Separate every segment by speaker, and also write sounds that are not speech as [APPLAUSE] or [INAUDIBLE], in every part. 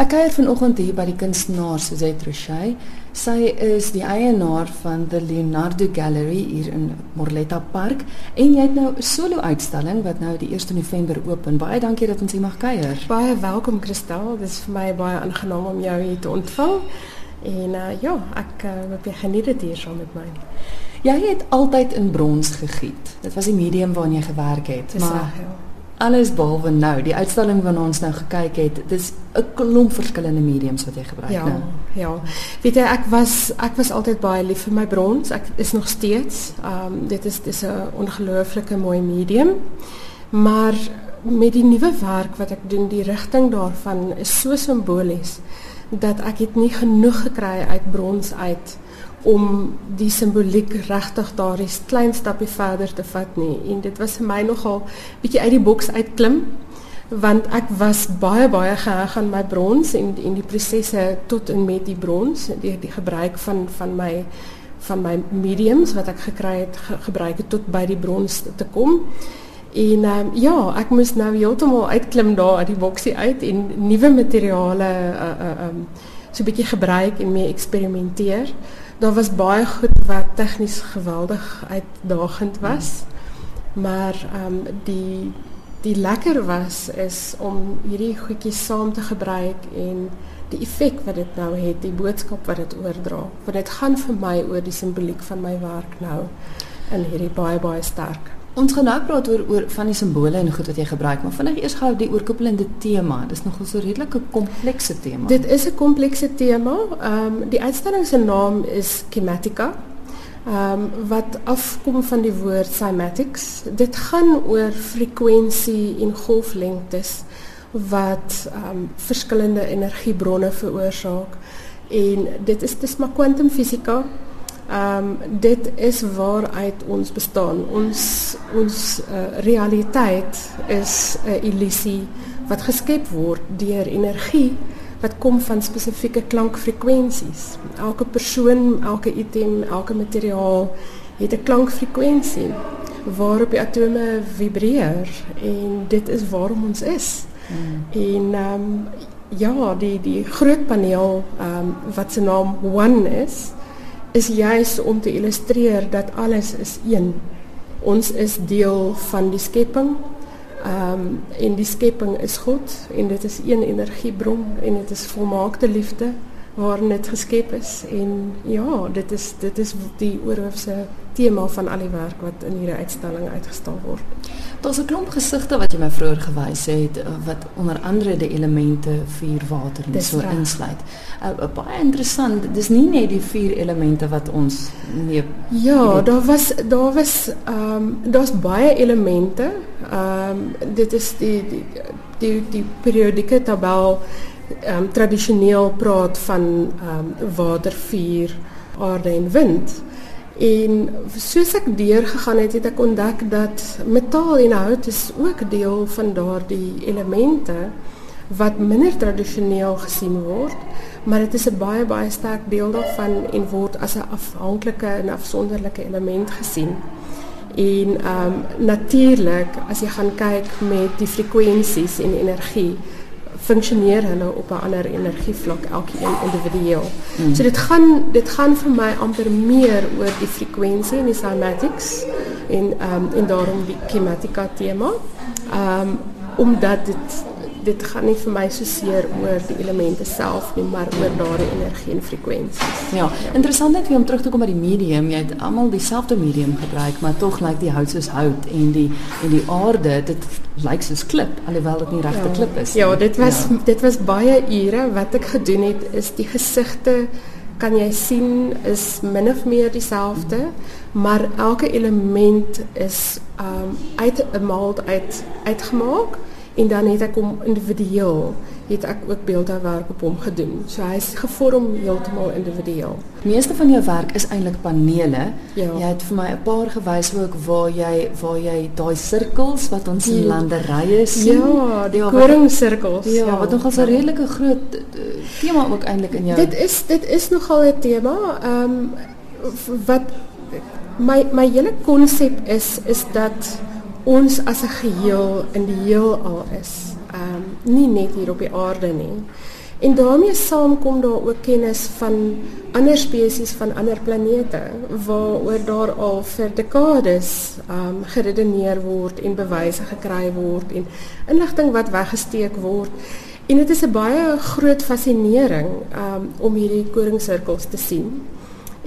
Speaker 1: Ek kuier vanoggend hier by die kunstenaar Suzette Rochey. Sy is die eienaar van die Leonardo Gallery hier in Morletta Park en jy het nou 'n solo uitstalling wat nou die 1 November open. Baie dankie dat ons hier mag kuier.
Speaker 2: Baie welkom Kristal. Dit is vir my baie aangenaam om jou hier te ontvang. En uh, ja, ek uh, hoop jy geniet dit hier saam met my.
Speaker 1: Jy het altyd in brons gegiet. Dit was die medium waarin jy gewerk het.
Speaker 2: Dis maar reg, ja
Speaker 1: alles behalwe nou die uitstalling waarna ons nou gekyk het dis 'n klomp verskillende mediums wat jy gebruik
Speaker 2: ja,
Speaker 1: nou.
Speaker 2: ja. Weet jy ek was ek was altyd baie lief vir my brons. Ek is nog steeds um, dit is dis 'n ongelooflike mooi medium. Maar met die nuwe werk wat ek doen die rigting daarvan is so simbolies dat ek het nie genoeg gekry uit brons uit om die simboliek regtig daardie klein stappie verder te vat nie. En dit was vir my nogal bietjie uit die boks uitklim want ek was baie baie geheg aan my brons en en die prosesse tot en met die brons die die gebruik van van my van my mediums wat ek gekry het ge, gebruik het tot by die brons te kom. En um, ja ek moes nou heeltemal uitklim daar uit die boksie uit en nuwe materiale uh, uh, um, so 'n bietjie gebruik en mee eksperimenteer daar was baie goed wat tegnies geweldig uitdagend was. Maar ehm um, die die lekker was is om hierdie goedjies saam te gebruik en die effek wat dit nou het, die boodskap wat dit oordra. Want dit gaan vir my oor die simboliek van my werk nou in hierdie baie baie sterk.
Speaker 1: Ons gaan nou praat oor van die simbole en goed wat jy gebruik, maar vinnig eers gou die oorkoepelende tema. Dis so 'n redelike komplekse tema.
Speaker 2: Dit is 'n komplekse tema. Ehm um, die uitstalling se naam is Chematica. Ehm wat afkom van die woord cymatics. Dit gaan oor frekwensie en golflengtes wat ehm um, verskillende energiebronne veroorsaak. En dit is dis maar kwantumfisika. Ehm um, dit is waaruit ons bestaan. Ons ons uh, realiteit is 'n illusie wat geskep word deur energie wat kom van spesifieke klankfrekwensies. Elke persoon, elke item, elke materiaal het 'n klankfrekwensie waarop die atome vibreer en dit is waarom ons is. Hmm. En ehm um, ja, die die groot paneel ehm um, wat se naam One is is juis om te illustreer dat alles is een. Ons is deel van die skepping. Ehm um, en die skepping is God en dit is een energiebron en dit is volmaakte liefde waarin dit geskep is en ja, dit is dit is die oorhoofse tema van al die werk wat in hierdie uitstalling uitgestal word.
Speaker 1: Daar's 'n klomp gesigte wat jy my vroeër gewys het eh, wat onder andere die elemente vuur, water en so raar. insluit. Uh, baie interessant. Dis nie net die vier elemente wat ons nee.
Speaker 2: Ja, daar was daar was ehm um, daar's baie elemente. Ehm um, dit is die die die, die periodieke tabel ehm um, tradisioneel praat van ehm um, water, vuur, aarde en wind. En soos ek deurgegaan het, het ek ontdek dat metaal en hout is ook deel van daardie elemente wat minder tradisioneel gesien word, maar dit is 'n baie baie sterk deel daarvan en word as 'n afhanklike en afsonderlike element gesien. En ehm um, natuurlik, as jy gaan kyk met die frekwensies en energie, funksioneer hulle op 'n ander energievlak elkeen individueel. Mm. So dit gaan dit gaan vir my amper meer oor die frekwensie en die cymatics en ehm um, en daarom die chematica tema. Ehm um, omdat dit dit gaan nie vir my so seer oor die elemente self nie, maar oor daardie energie en frekwensies.
Speaker 1: Ja, ja. interessant net om terug te kom by die medium. Jy het almal dieselfde medium gebruik, maar tog lyk die hout soos hout en die en die aarde, dit lyk soos klip, alhoewel dit nie regte ja. klip is
Speaker 2: nie. Ja, dit was ja. dit was baie ure wat ek gedoen het is die gesigte kan jy sien is min of meer dieselfde, maar elke element is um uit 'n mold uit uitgemaak en dan het ek hom individueel het ek ook beeldhouwerk op hom gedoen. So hy's gevorm heeltemal individueel.
Speaker 1: Meeste van jou werk is eintlik panele.
Speaker 2: Ja.
Speaker 1: Jy het vir my 'n paar gewys ook waar jy waar jy daai sirkels wat ons in landerye sien.
Speaker 2: Ja, die ja, koringsirkels.
Speaker 1: Ja, ja, wat nogal 'n redelike groot eh, tema ook eintlik in jou.
Speaker 2: Dit is dit is nogal 'n tema. Ehm um, wat my my hele konsep is is dat ons as 'n geheel in die heelal is. Ehm um, nie net hier op die aarde nie. En daarmee saamkom daar ook kennis van ander spesies van ander planete waaroor daar al vir dekades um geredeneer word en bewyse gekry word en inligting wat weggesteek word. En dit is 'n baie groot fascinering um om hierdie koringsirkels te sien.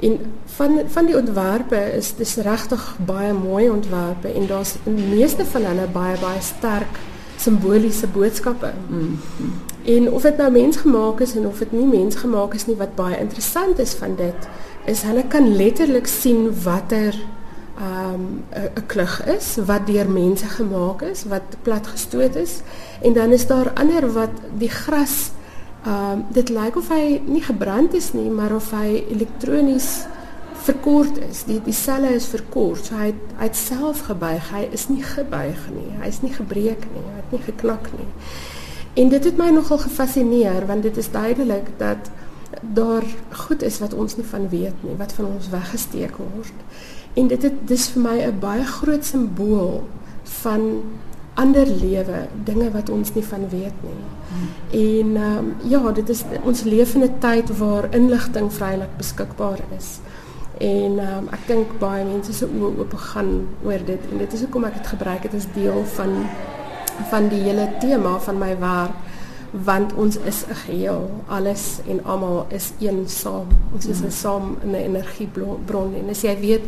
Speaker 2: En van van die ontwerpe is dis regtig baie mooi ontwerpe en daar's die meeste van hulle baie baie sterk simboliese boodskappe. Mm. En of dit nou mensgemaak is en of dit nie mensgemaak is nie wat baie interessant is van dit is hulle kan letterlik sien watter um 'n klug is wat deur mense gemaak is, wat plat gestoot is en dan is daar ander wat die gras um dit lyk of hy nie gebrand is nie, maar of hy elektronies verkort is. Die die selle is verkort. So hy het, hy het self gebuig. Hy is nie gebuig nie. Hy is nie gebreek nie. Hy het nie geknak nie. En dit het my nogal gefassineer want dit is duidelik dat daar goed is wat ons nie van weet nie, wat van ons weggesteek word. En dit het dis vir my 'n baie groot simbool van ander lewe, dinge wat ons nie van weet nie. En ehm um, ja, dit is ons leef in 'n tyd waar inligting vrylik beskikbaar is. En um, ek dink baie mense se oë oop gaan oor dit. En dit is hoekom ek dit gebruik het as deel van van die hele tema van my werk. Want ons is 'n geheel. Alles en almal is een saam. Ons is 'n saam 'n energiebron. En as jy weet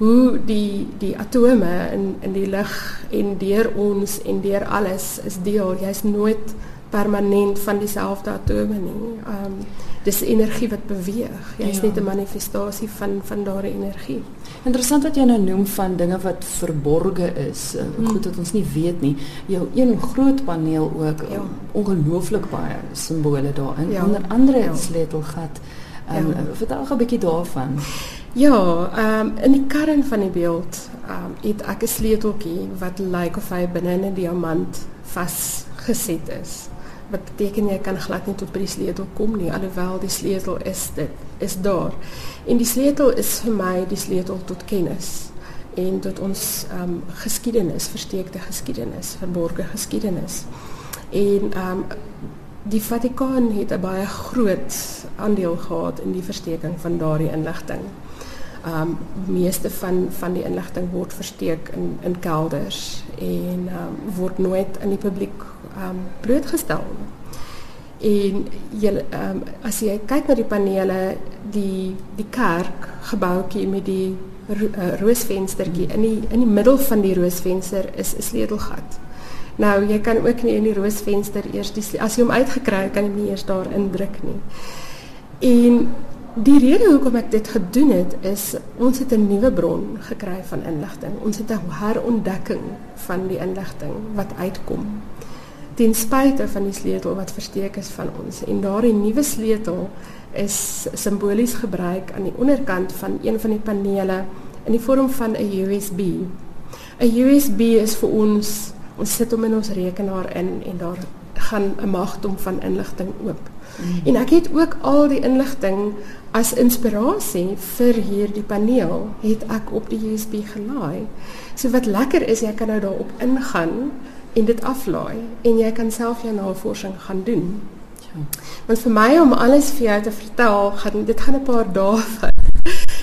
Speaker 2: hoe die die atome in in die lig en deur ons en deur alles is deel jy's nooit permanent van dieselfde atome nie. Ehm um, dis energie wat beweeg. Jy is ja. net 'n manifestasie van van daardie energie.
Speaker 1: Interessant wat jy nou noem van dinge wat verborge is, uh, hmm. goed dat ons nie weet nie. Jou een groot paneel ook ja. ongelooflik baie simbole daarin. Ja. Onder andere ja. sleutelgat. Ehm um, ja. vertel gou 'n bietjie daarvan.
Speaker 2: Ja, ehm um, in die kern van die beeld, ehm um, het ek 'n sleuteltjie wat lyk of hy binne in 'n diamant vasgeset is wat beteken jy kan glad nie tot by die sleutel kom nie alhoewel die sleutel is dit is daar. En die sleutel is vir my die sleutel tot kennis en tot ons ehm um, geskiedenis, versteekte geskiedenis, verborgde geskiedenis. En ehm um, die Vatikaan het 'n baie groot aandeel gehad in die versteking van daardie inligting. Um, meeste van van die inligting word versteek in in kelders en um, word nooit aan die publiek um blootgestel. En jy um as jy kyk na die panele, die die kerk gebouetjie met die ro uh, roosvenstertjie in die in die middel van die roosvenster is 'n sleutelgat. Nou jy kan ook nie in die roosvenster eers die as jy hom uitgekry kan jy nie eers daar indruk nie. En die rede hoekom ek dit gedoen het is ons het 'n nuwe bron gekry van inligting. Ons het 'n herontdekking van die inligting wat uitkom ten spyte van die sleutel wat versteek is van ons en daardie nuwe sleutel is simbolies gebruik aan die onderkant van een van die panele in die vorm van 'n USB. 'n USB is vir ons ons sit hom in ons rekenaar in en daar gaan 'n magdom van inligting oop. Mm. En ek het ook al die inligting as inspirasie vir hierdie paneel het ek op die USB gelaai. So wat lekker is jy kan nou daarop ingaan en dit aflaai en jy kan self jou navorsing gaan doen. Ja. Want vir my om alles vir jou te vertel, gaan dit gaan 'n paar dae [LAUGHS] vat.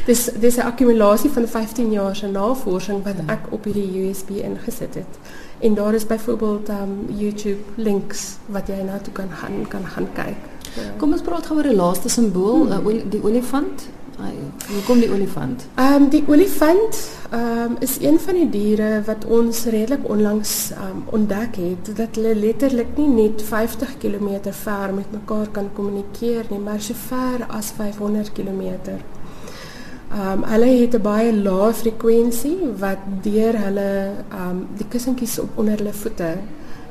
Speaker 2: Dis dis 'n akkumulasie van 15 jaar se navorsing wat ek op hierdie USB ingesit het. En daar is byvoorbeeld um YouTube links wat jy na toe kan gaan kan gaan.
Speaker 1: Ja. Kom ons praat oor die laaste simbool, hmm. uh, die olifant. Hoe kom die olifant?
Speaker 2: Ehm um, die olifant ehm um, is een van die diere wat ons redelik onlangs ehm um, ontdek het dat hulle letterlik nie net 50 km ver met mekaar kan kommunikeer nie, maar so ver as 500 km. Ehm um, hulle het 'n baie lae frekwensie wat deur hulle ehm um, die kussentjies op onder hulle voete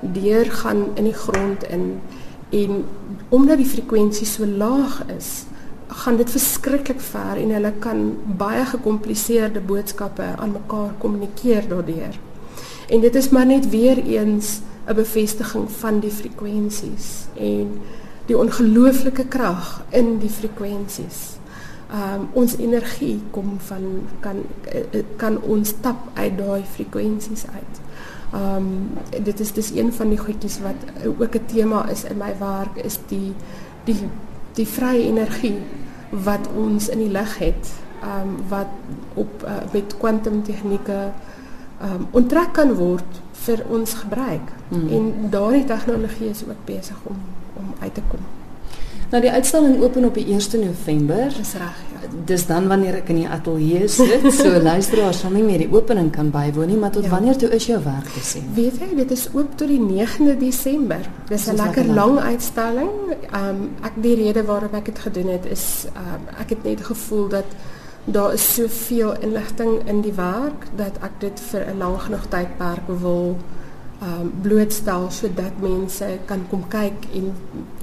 Speaker 2: deur gaan in die grond in en omdat die frekwensie so laag is, gaan dit verskriklik ver en hulle kan baie gekompliseerde boodskappe aan mekaar kommunikeer daardeur. En dit is maar net weer eens 'n bevestiging van die frekwensies en die ongelooflike krag in die frekwensies. Um ons energie kom van kan kan ons tap uit daai frekwensies uit. Um, dit is dis een van die goedjies wat ook 'n tema is in my werk is die die die vrye energie wat ons in die lig het. Um, wat op uh, met kwantumtegnieke um, onttrek kan word vir ons gebruik. Hmm. En daardie tegnologie is ook besig om om uit te kom.
Speaker 1: Nou die uitstalling open op die 1 November.
Speaker 2: Dis reg, ja.
Speaker 1: Dis dan wanneer ek in die ateljee sit, so [LAUGHS] luisteraars sal nie meer die opening kan bywoon nie, maar tot ja. wanneer toe is jou werk te sien?
Speaker 2: Weet jy, dit is oop tot die 9de Desember. Dis 'n lekker lang uitstalling. Ehm um, ek die rede waarom ek dit gedoen het is ehm um, ek het net gevoel dat daar is soveel inligting in die werk dat ek dit vir 'n lang genoeg tydperk wil um, blootstel sodat mense kan kom kyk en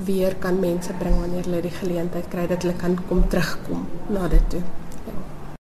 Speaker 2: weer kan mense bring wanneer hulle die geleentheid kry dat hulle kan kom terugkom na dit toe.